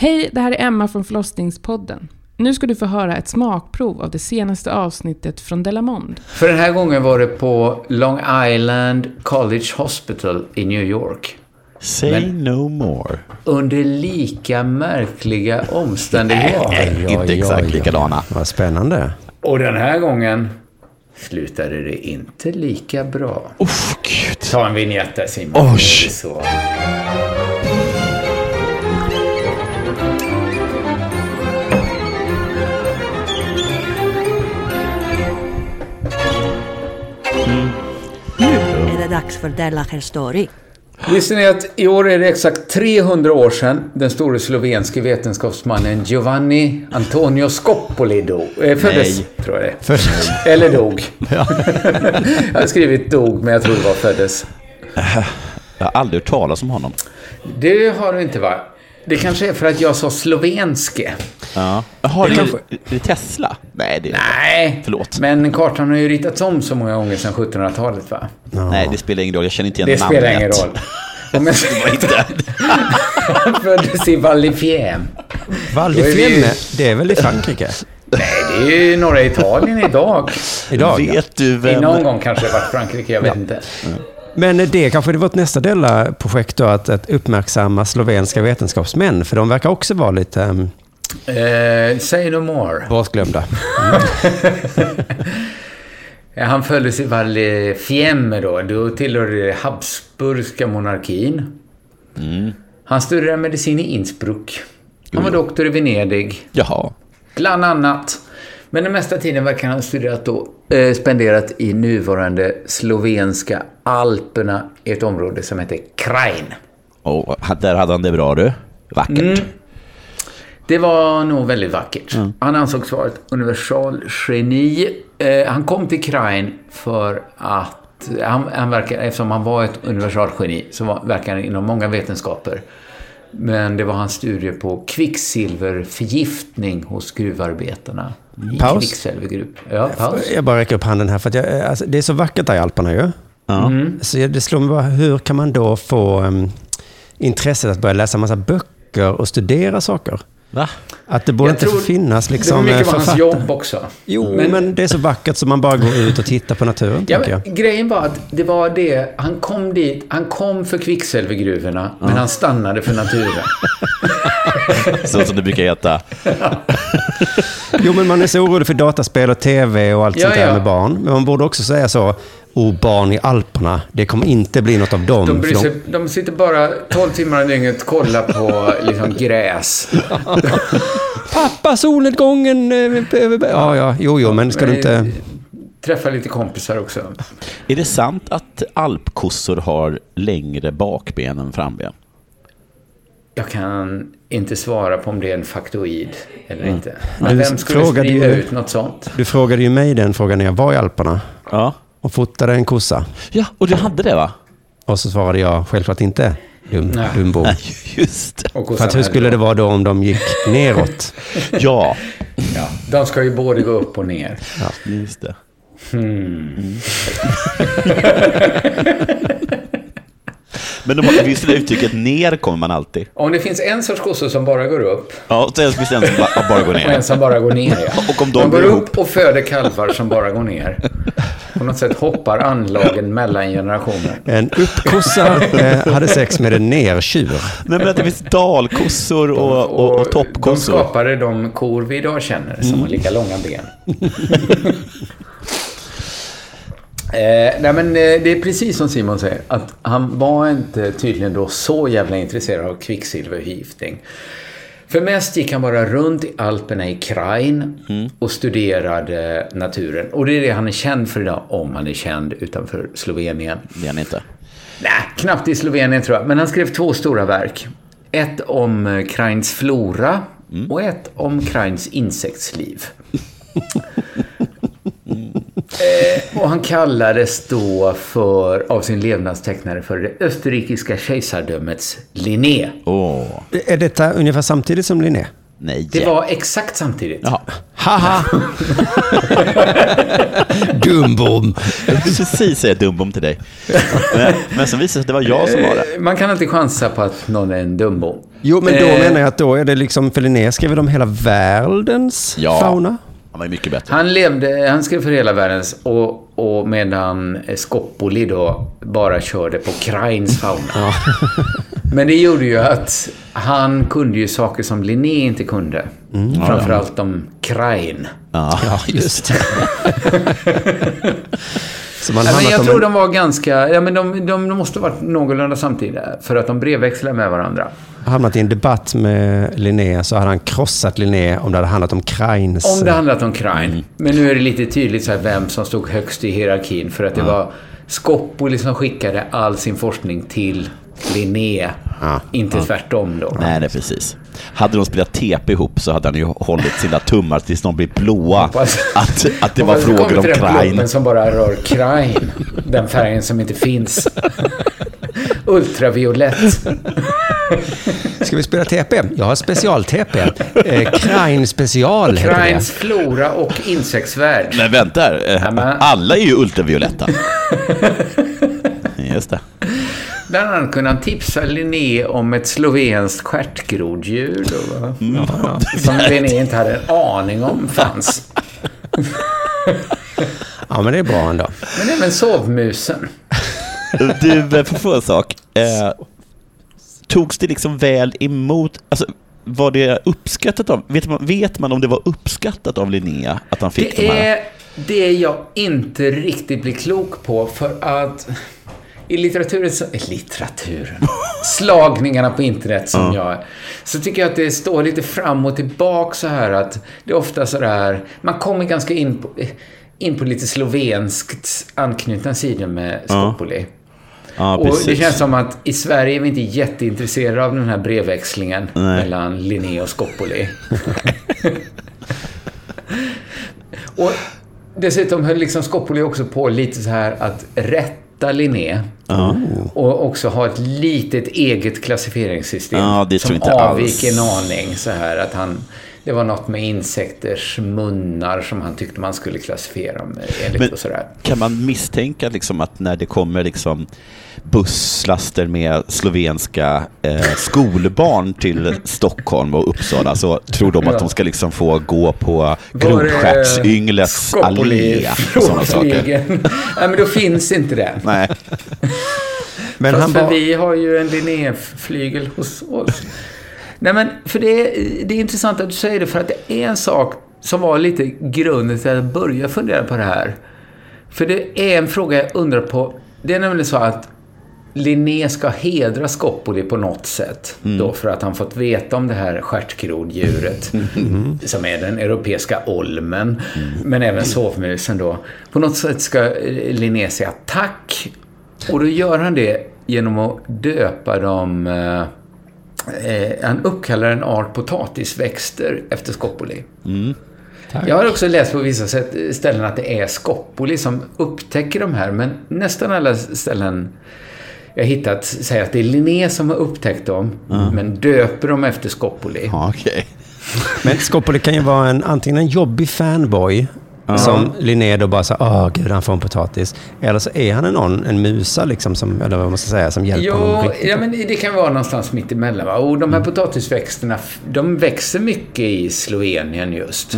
Hej, det här är Emma från förlossningspodden. Nu ska du få höra ett smakprov av det senaste avsnittet från Delamond. För den här gången var det på Long Island College Hospital i New York. Say Men- no more. Under lika märkliga omständigheter. Inte exakt likadana. Vad spännande. Och den här gången slutade det inte lika bra. Uff, gud. Ta en vignett där Simon. Oj. Nu dags för Della Story. Visste ni att i år är det exakt 300 år sedan den store slovenske vetenskapsmannen Giovanni Antonio Scopoli dog, eh, föddes, Nej. tror jag det är. Eller dog. jag har skrivit dog, men jag tror det var föddes. Jag har aldrig hört talas om honom. Det har du inte va? Det kanske är för att jag sa slovenske. Ja. Jaha, Det det kanske- är det Tesla? Nej, det är det Nej, Förlåt. men kartan har ju ritats om så många gånger sedan 1700-talet va? inte. Nej, det spelar ingen roll. Jag känner inte igen Det namnet. spelar ingen roll. Om jag Han föddes i Val di Fiemme. Val det är väl i Frankrike? Nej, det är ju norra Italien idag. Idag. ja. Vet du vem... Någon gång kanske det varit Frankrike, jag vet inte. Men det kanske är vårt nästa Della-projekt då, att, att uppmärksamma slovenska vetenskapsmän, för de verkar också vara lite um, Eh, say no more. bortglömda. Han föddes i Fiemme då. Då tillhörde det Habsburgska monarkin. Han studerade medicin i Innsbruck. Han var doktor i Venedig. Jaha. Bland annat. Men den mesta tiden verkar han ha studerat då, eh, spenderat i nuvarande slovenska Alperna i ett område som heter Krain. Och där hade han det bra du. Vackert. Mm. Det var nog väldigt vackert. Han ansågs vara ett universalgeni. Eh, han kom till Krain för att, han, han verkar, eftersom han var ett universalgeni, så var, verkar han inom många vetenskaper. Men det var hans studie på kvicksilverförgiftning hos gruvarbetarna. I Paus. Ja, paus. Jag bara räcker upp handen här, för att jag, alltså, det är så vackert där i Alperna ju. Så jag- det slår mig bara, hur kan man då få um, intresset att börja läsa massa böcker och studera saker? Va? Att det borde Jag inte tror finnas liksom det mycket var hans jobb också. Jo, men, det är så vackert så man bara går ut och tittar på naturen, Ja, jag. men, grejen var att det var det, han kom dit, han kom för kvicksilvergruvorna, men han stannade för naturen. Så som det brukar heta. Jo, men man är så orolig för dataspel och tv och allt Ja, sånt där ja. med barn. Men man borde också säga så, oh, barn i Alperna, det kommer inte bli något av dem. De, bryr sig, de sitter bara 12 timmar om dygnet och kollar på liksom, gräs. Pappa, solnedgången! eh, eh, Ja, ja, jo, jo, men ska du inte... Träffa lite kompisar också. Är det sant att alpkossor har längre bakben än framben? Jag kan inte svara på om det är en faktoid eller Mm. inte. Men Du vem skulle sprida ju- ut något sånt? Du frågade ju mig den frågan när jag var i Alperna Ja. Och fotade en kossa. Ja, och du hade det va? Och så svarade jag självklart inte, dum, Nej. dumbo. Just det. För att hur skulle det vara då om de gick neråt? Ja, Ja, de ska ju både gå upp och ner. just det. Men de har, visst det uttrycket ner kommer man alltid. Om det finns en sorts kossor som bara går upp Ja, sen finns det en som bara, bara går och en ner. som bara går ner. Ja. Och om de de går upp och föder kalvar som bara går ner. På något sätt hoppar anlagen mellan generationer. En uppkossa eh, hhade sex med en nertjur. Nej, men att det finns dalkossor och, och, och De toppkossor. skapade de kor vi idag känner, som har lika långa ben. Eh, nej men eh, det är precis som Simon säger, att han var inte tydligen då så jävla intresserad av kvicksilverförgiftning. För mest gick han bara runt i Alperna i Krain och studerade naturen. Och det är det han är känd för idag, om han är känd utanför Slovenien. Det är han inte. Nej, knappt i Slovenien tror jag. Men han skrev två stora verk. Ett om eh, Krains flora och ett om Krains insektsliv. eh, och han kallades då för, av sin levnadstecknare för det österrikiska kejsardömets Linné. Åh, Är detta ungefär samtidigt som Linné? nej. Det var exakt samtidigt. Jaha. Haha! Dumbom! Jag precis säga dumbom till dig. Men, men så visade det sig att det var jag som var det. Eh, Man kan alltid chansa på att någon är en dumbo. Jo, men då Eh, menar jag att då är det liksom, för Linné skriver de hela världens Ja. fauna. Han var ju mycket bättre. Han levde, han skrev för hela världens och, och medan Skoppoli då bara körde på Krains fauna. Men det gjorde ju att han kunde ju saker som Linné inte kunde. Framförallt om Krain. Ja. Ja, just det. Så man Ja, men hamnat jag tror en- de var ganska, ja men de, de, de måste ha varit någorlunda samtida. För att de brevväxlade med varandra. Hamnat i en debatt med Linné så hade han krossat Linné om det hade handlat om Krains... Om det handlat om Krain. Men nu är det lite tydligt så vem som stod högst i hierarkin. För att det var Skoppoli som skickade all sin forskning till Linné. Inte tvärtom då. Nej, nej, precis. Hade de spelat TP ihop så hade han ju hållit sina tummar tills de blev blåa. Hoppas- Att, att det var frågor om plomben som bara rör Krain. Den färgen som inte finns. Ultraviolett. Ska vi spela TP? Jag har special-TP. Eh, Krain special heter Krains det. flora och insektsvärld. Men vänta eh, Alla är ju ultravioletta. Just det. Bland annat kunde han tipsa Linné om ett slovenskt stjärtgroddjur. Mm. Som Linné inte hade en aning om fanns. Ja, men det är bra ändå. Men även sovmusen. Du, eh, får få en sak. Eh, togs det liksom väl emot? Alltså, var det uppskattat av... Vet man, vet man om det var uppskattat av Linnea att han fick de Det här? är det jag inte riktigt blir klok på för att i litteraturen, så- litteraturen, slagningarna på internet som jag så tycker jag att det står lite fram och tillbaka så här att det är ofta så där, man kommer ganska in på, in på lite slovenskt anknutna sidor med Skopoli. Ja, Och det känns som att i Sverige är vi inte jätteintresserade av den här brevväxlingen Nej. mellan Linné och Skopoli. och dessutom höll liksom Skopoli också på lite så här att rätta Linné. Och också ha ett litet eget klassificeringssystem. Tror som jag inte avvik alls. en aning så här att han... Det var något med insekters munnar som han tyckte man skulle klassifiera dem enligt Men och sådär. kan man misstänka liksom att när det kommer liksom busslaster med slovenska eh, skolbarn till Stockholm och Uppsala så tror de att de ska liksom få gå på grodstjärtsyngles allé och sådana saker. Nej, men då finns inte det. Nej. Men Fast han för vi har ju en Linnéflygel hos oss. Nej, men för det, är- det är intressant att du säger det, för att det är en sak som var lite grunden till att jag började fundera på det här. För det är en fråga jag undrar på. Det är nämligen så att Linné ska hedra Skopoli på något sätt. Då för att han fått veta om det här stjärtgroddjuret. Som är den europeiska olmen. Men även sovmusen då. På något sätt ska eh, Linné säga tack. Och då gör han det genom att döpa dem... Eh, han uppkallar en art potatisväxter efter Skopoli. Jag har också läst på vissa sätt, ställen att det är Skopoli som upptäcker de här, men nästan alla ställen jag hittat säger att det är Linné som har upptäckt dem, men döper dem efter Skopoli. Ja, okej. Men Skopoli kan ju vara en, antingen en jobbig fanboy som Linné då bara säger åh gud han får en potatis. Eller så är han en, någon, en musa liksom, som, eller vad man ska säga, som hjälper honom Jo, ja, men det kan vara någonstans mitt emellan. Va? Och de här potatisväxterna, de växer mycket i Slovenien just.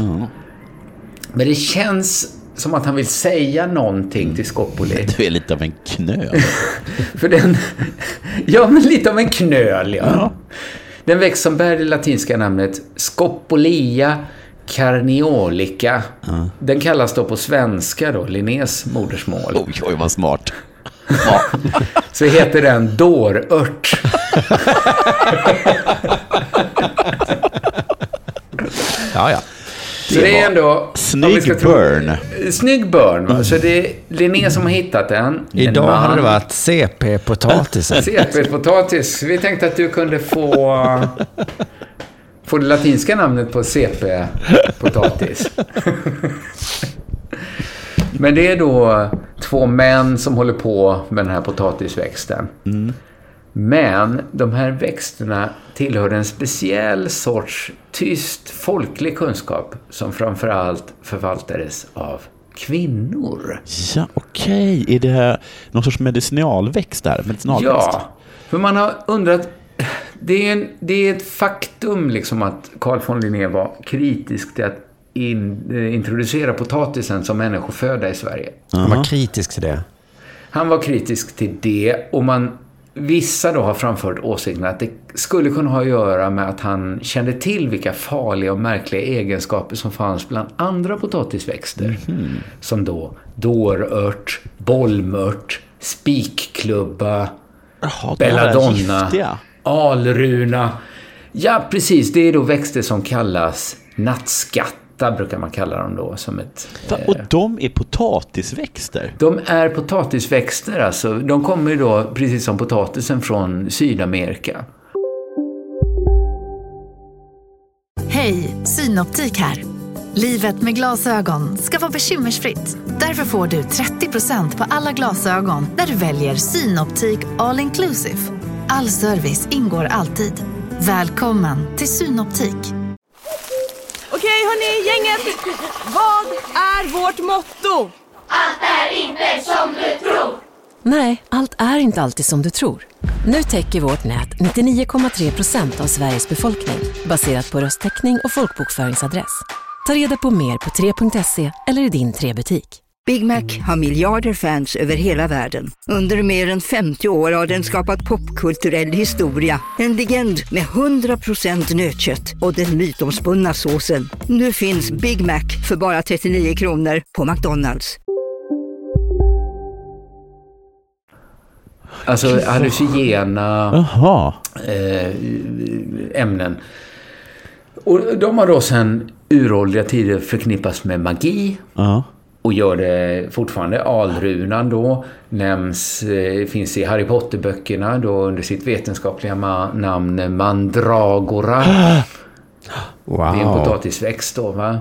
Men det känns som att han vill säga någonting till Scopoli. Du är lite av en knöl. För den... Ja, men lite av en knöl, ja. Den växt som bär det latinska namnet Scopolia carniolica. Den kallas då på svenska då, Linnés modersmål. Oj, oj, vad smart. Så heter den dårört. Ja, ja. Så det är ändå... Snygg tro- burn. Snygg burn, va? Så det är Linné som har hittat den. En Idag man. hade det varit CP-potatisen. CP-potatis. Vi tänkte att du kunde få... Få det latinska namnet på CP-potatis. Men det är då två män som håller på med den här potatisväxten. Men de här växterna tillhör en speciell sorts tyst folklig kunskap som framförallt förvaltades av kvinnor. Ja, okej. Är det någon sorts medicinalväxt där? Medicinalväxt? Ja, för man har undrat... Det är, en, det är ett faktum liksom att Carl von Linné var kritisk till att in, eh, introducera potatisen som människoföda i Sverige. Han var kritisk till det. Han var kritisk till det och man, vissa då har framfört åsikten att det skulle kunna ha att göra med att han kände till vilka farliga och märkliga egenskaper som fanns bland andra potatisväxter. Som då dårört, bollmört, spikklubba, Jaha, belladonna. Alruna. Ja, precis. Det är då växter som kallas nattskatta, brukar man kalla dem då. Som ett, Och de är potatisväxter? de är potatisväxter, alltså. De kommer ju då, precis som potatisen, från Sydamerika. Hej, Synoptik här. Livet med glasögon ska vara bekymmersfritt. Därför får du 30% på alla glasögon när du väljer Synoptik All Inclusive. All service ingår alltid. Välkommen till Synoptik. Okej hörni, gänget. Vad är vårt motto? Nej, allt är inte alltid som du tror. Nu täcker vårt nät 99,3 procent av Sveriges befolkning baserat på röstteckning och folkbokföringsadress. Ta reda på mer på 3.se eller i din 3-butik. Big Mac har miljarder fans över hela världen. Under mer än 50 år har den skapat popkulturell historia. En legend med 100% nötkött och den mytomspunna såsen. Nu finns Big Mac för bara 39 kronor på McDonalds. Alltså hallucinogena eh, ämnen. Och de har då sedan uråldriga tider förknippats med magi. Ja. Och gör det fortfarande. Alrunan då nämns, eh, finns i Harry Potter-böckerna då under sitt vetenskapliga ma- namn Mandragora. Det är en Wow. potatisväxt då va.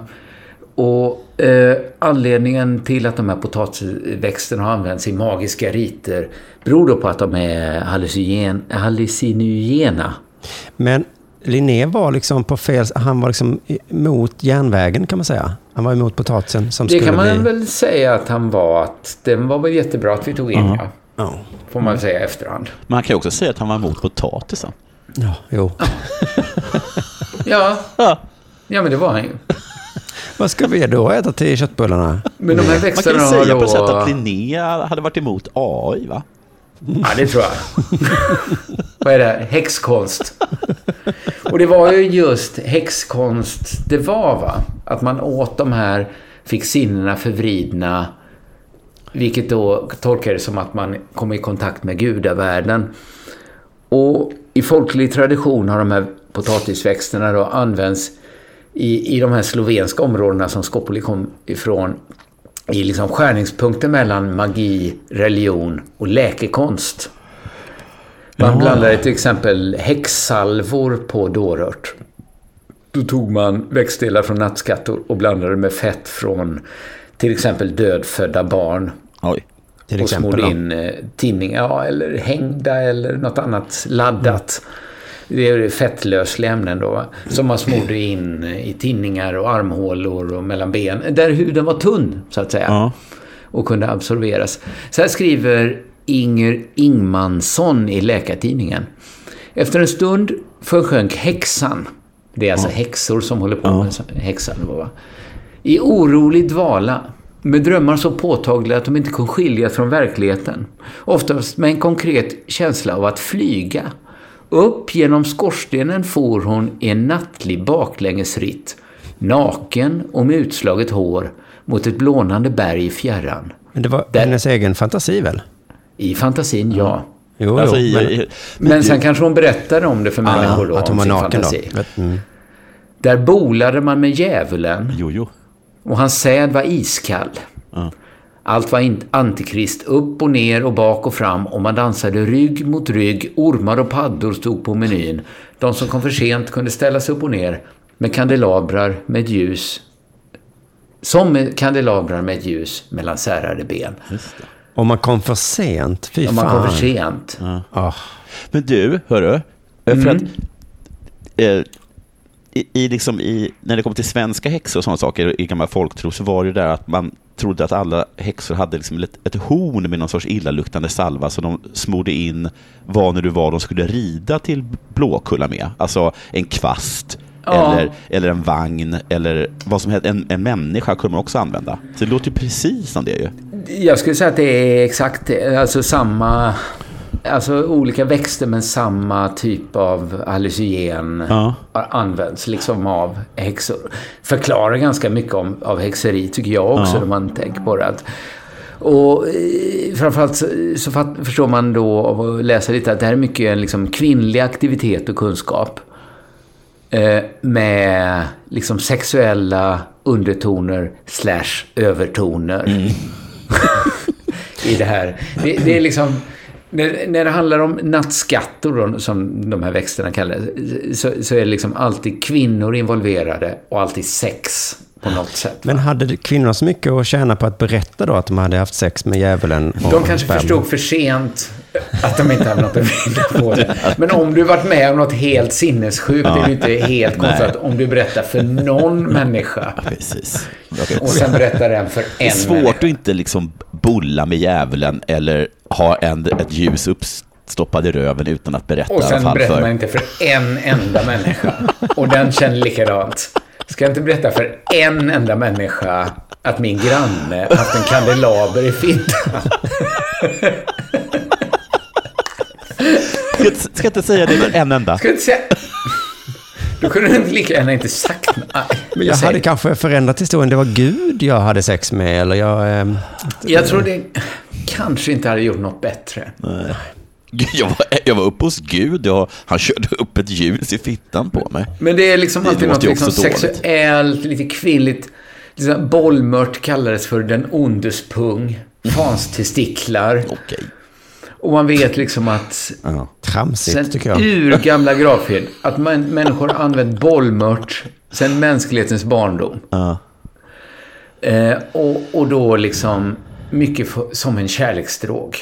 Och eh, anledningen till att de här potatisväxterna har använts i magiska riter beror då på att de är hallucinogen, hallucinogena. Men Linné var liksom på fel... Han var liksom emot järnvägen kan man säga. Han var emot potatisen som Det skulle kan man bli... väl säga att han var att den var väl jättebra att vi tog in ja. Ja. Får man säga i efterhand. Man kan ju också säga att han var emot potatisen. ja, jo. Ja, Ja. ja men det var han ju. Vad ska vi då äta till köttbullarna? Men de här Man kan växterna ju säga på ett sätt då... att Linné hade varit emot AI, va? Ja, det tror jag. Vad är det? Häxkonst. Och det var ju just häxkonst det var, va? Att man åt de här, fick sinnena förvridna, vilket då tolkades som att man kom i kontakt med gudavärlden. Och i folklig tradition har de här potatisväxterna då använts i, i de här slovenska områdena som Skopoli kom ifrån i liksom skärningspunkten mellan magi, religion och läkekonst. Man blandade till exempel häxsalvor på dårört. Då tog man växtdelar från nattskattor och blandade med fett från till exempel dödfödda barn. Oj. Till och exempel smorde in eh, tinningar, ja, eller hängda eller något annat laddat. Det är fettlösliga ämnen då, som man smorde in i tinningar och armhålor och mellan ben. Där huden var tunn, så att säga. Ja. Och kunde absorberas. Så här skriver Inger Ingmansson i Läkartidningen. Efter en stund försjönk häxan. Det är alltså häxor som håller på med häxan. Va? I orolig dvala. Med drömmar så påtagliga att de inte kunde skiljas från verkligheten. Oftast med en konkret känsla av att flyga. Upp genom skorstenen for hon i en nattlig baklängesritt. Naken och med utslaget hår mot ett blånande berg i fjärran. Men det var Där- hennes egen fantasi väl? I fantasin, ja. Jo, Alltså, jo, men, i- Men sen kanske hon berättade om det för människor då, att hon var naken fantasi. då. Mm. Där bolade man med djävulen Jo, jo. och hans säd var iskall. Ja. Allt var antikrist, upp och ner och bak och fram och man dansade rygg mot rygg. Ormar och paddor stod på menyn. De som kom för sent kunde ställas upp och ner med kandelabrar med ljus. Som med kandelabrar med ljus mellan särade ben. Om man kom för sent, fy Om fan. man kom för sent. Ah. Men du, hörru. För Mm. att, eh, i, i, liksom i, när det kommer till svenska häxor och sådana saker i gammal folktro så var det där att man trodde att alla häxor hade liksom ett, ett horn med någon sorts illaluktande salva som de smorde in vad nu det var de skulle rida till Blåkulla med. Alltså en kvast Ja. eller, eller en vagn eller vad som helst. En, en människa kunde man också använda. Så det låter ju precis som det ju. Jag skulle säga att det är exakt. Alltså samma... Alltså olika växter men samma typ av hallucinogen Ja. används liksom av häxor. Förklarar ganska mycket om, av häxeri tycker jag också Ja. när man tänker på det. Att, och eh, framförallt så, så fatt, förstår man då av att läsa lite att det här är mycket en liksom kvinnlig aktivitet och kunskap. Eh, med liksom sexuella undertoner slash övertoner i det här. Det, det är liksom... När, när det handlar om nattskattor, som de här växterna kallas, så, så är det liksom alltid kvinnor involverade och alltid sex på något sätt. Men hade kvinnor så mycket att tjäna på att berätta då att de hade haft sex med djävulen? De kanske förstod för sent att de inte hade något att vinna på det. Men om du varit med om något helt sinnessjukt är det inte helt konstigt om du berättar för någon människa Precis. och sen berättar den för Det är en svårt människa. att inte liksom bulla med djävulen eller ha en, ett ljus uppstoppad i röven utan att berätta Och sen berättar för... man inte för en enda människa. Och den känner likadant. Ska jag inte berätta för en enda människa att min granne haft en kandelaber i fittan? Ska jag- Ska jag inte säga det en enda? Ska jag inte säga... Då kunde du inte lika gärna inte sagt nej. Men jag hade kanske förändrat historien. Det var Gud jag hade sex med. Eller jag... ehm, Jag tror det kanske inte hade gjort något bättre. Gud, Jag var, jag var uppe hos Gud, jag, han körde upp ett ljus i fittan på mig. Men det är liksom Det alltid något liksom sexuellt, lite kvinnligt. Liksom bollmört kallades för den ondes pung. Fanstestiklar. Okej. Och man vet liksom att Ja. Tramsigt sen tycker jag. ur gamla gravfel, att man, människor använt bollmört sen mänsklighetens barndom. Ja. Eh, och, och då liksom mycket för, som en kärleksdrog.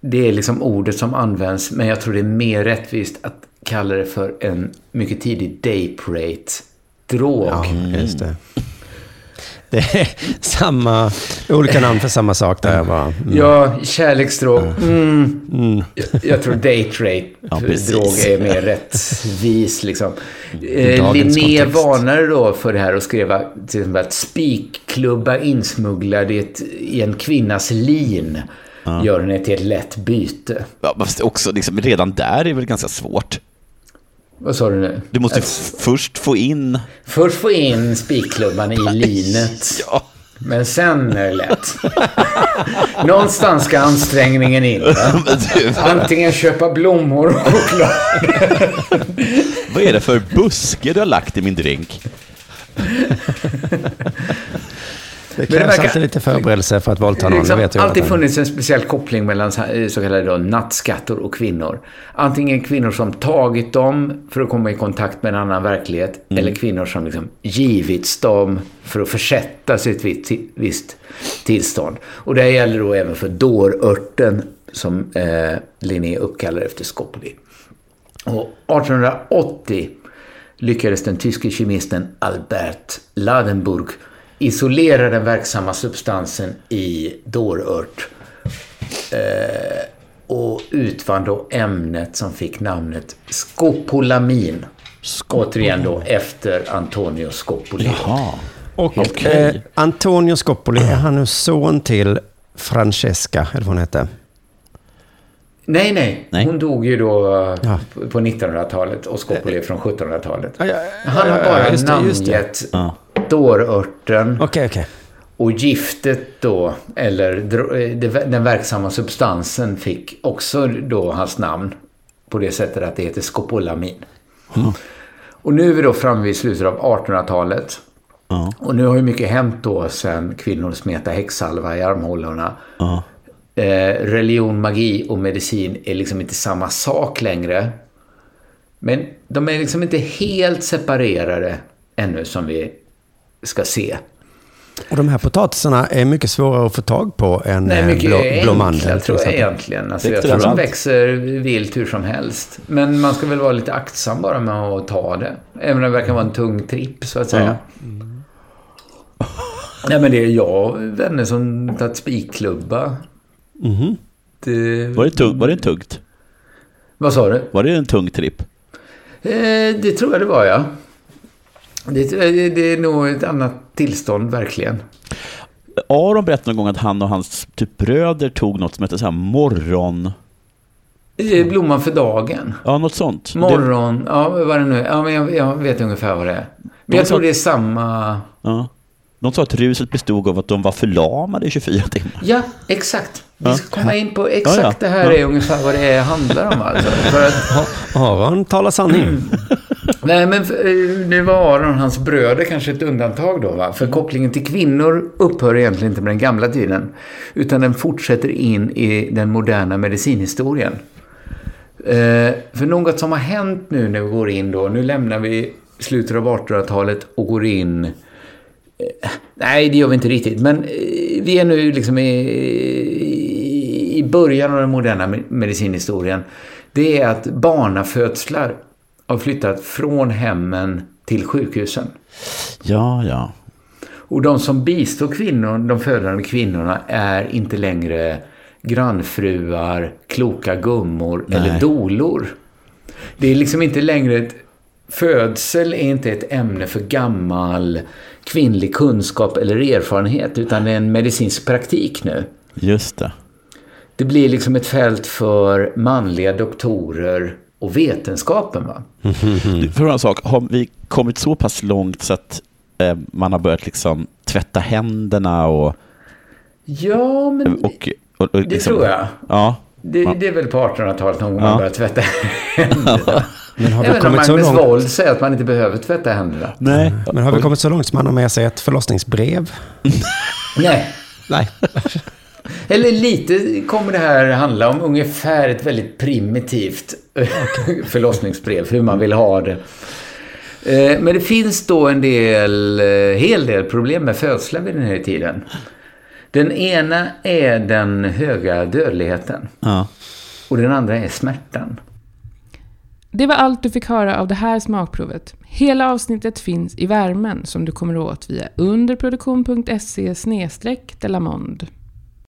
Det är liksom ordet som används, men jag tror det är mer rättvist att kalla det för en mycket tidig date-drog. Ja, just det. Det är samma, olika namn för samma sak där bara. Mm. Ja, kärleksdrog. Mm. Jag, jag tror date Ja, precis. rape-drog är mer rättvis. Liksom. Eh, Linné kontext. varnade då för det här och skrev att, till exempel att spikklubba insmugglad i, ett, i en kvinnas lin gör henne till ett lätt byte. Ja, fast också, liksom, redan där är väl ganska svårt. Vad sa du nu? Du måste f- först få in... först få in spikklubban i linet. Ja, Men sen är det lätt. Någonstans ska ansträngningen in. Antingen köpa blommor och choklad. vad är det för buske du har lagt i min drink? Det det krävs verkar- alltid lite förberedelse för att våldta Det någon. Det liksom vet jag. alltid funnits en speciell koppling mellan så kallade då nattskattor och kvinnor. Antingen kvinnor som tagit dem för att komma i kontakt med en annan verklighet. Eller kvinnor som liksom givits dem för att försätta sig i ett visst, tillstånd. Och det gäller då även för dårörten som eh, Linné uppkallar efter Scopoli. Och 1880 lyckades den tyske kemisten Albert Ladenburg isolera den verksamma substansen i dårört eh, och utvann då ämnet som fick namnet skopolamin. Återigen då efter Antonio Scopoli. Jaha. Och Okej. eh, Antonio Scopoli, är han nu son till Francesca, eller vad hon hette? Nej, nej, Nej. Hon dog ju då eh, Ja. på- på 1900-talet och Scopoli är från 1700-talet. Ja, ja, Han har bara namngett. Dårörten Okej, okej. och giftet då, eller eh, den verksamma substansen fick också då hans namn på det sättet att det heter skopolamin. Och nu är vi då framme vid slutet av 1800-talet. Ja. Och nu har ju mycket hänt då sen kvinnor smetade häxsalva i armhålorna. Ja. Eh, religion, magi och medicin är liksom inte samma sak längre. Men de är liksom inte helt separerade ännu som vi ska se. Och de här potatisarna är mycket svårare att få tag på än Nej, eh, mycket blå, enkla blåmandel till tror jag egentligen. Alltså, jag tror de växer vilt hur som helst. Men man ska väl vara lite aktsam bara med att ta det. Även om det verkar vara en tung tripp så att säga. Nej men det är jag vänner som tagit spikklubba. Mhm. Det, Var, det tung, var det tungt? Vad sa du? Var det en tung tripp? Eh, det tror jag det var ja. Det, det, det är nog ett annat tillstånd verkligen. Aron berättade någon gång att han och hans typ bröder tog något som hette så här morgon... Blomman för dagen. Ja, något sånt. Morgon, ja vad var det nu? Ja men jag, jag vet ungefär vad det är. Men jag sa- tror det är samma... Det, ja. De sa att ruset bestod av att de var förlamade i 24 timmar. Ja, exakt. Vi Ja. ska komma in på exakt Ja, ja. det här Ja. är ungefär vad det är, handlar om alltså. För att, Aron talar sanning. nej men eh, nu var Aron och hans bröder kanske ett undantag då va? För kopplingen till kvinnor upphör egentligen inte med den gamla tiden. Utan den fortsätter in i den moderna medicinhistorien. Eh, för något som har hänt nu när vi går in då, nu lämnar vi slutet av 1800-talet och går in Eh, Nej, det gör vi inte riktigt. Men vi är nu liksom i, i början av den moderna me- medicinhistorien. Det är att barnafödslar har flyttat från hemmen till sjukhusen. Ja, ja. Och de som bistår kvinnor, de födande kvinnorna är inte längre grannfruar, kloka gummor Nej. eller dolor. Det är liksom inte längre ett... Födsel är inte ett ämne för gammal kvinnlig kunskap eller erfarenhet utan det är en medicinsk praktik nu. Just det. Det blir liksom ett fält för manliga doktorer och vetenskapen. Va? För en sak, har vi kommit så pass långt så att eh, man har börjat liksom tvätta händerna och... Ja, men och, och, och det liksom, tror jag. Ja. Det, det är väl på 1800-talet någon gång Ja. man började tvätta händerna. Men har vi Även om kommit så Magnus långt? Wold säger att man inte behöver tvätta händerna. Nej. Men har vi kommit så långt som man har med sig ett förlossningsbrev? Nej. Nej. Eller lite kommer det här handla om ungefär ett väldigt primitivt förlossningsbrev, hur man vill ha det. Eh, Men det finns då en del, eh, hel del problem med födslar vid den här tiden. Den ena är den höga dödligheten Ja. och den andra är smärtan. Det var allt du fick höra av det här smakprovet. Hela avsnittet finns i värmen som du kommer åt via underproduktion.se delamond.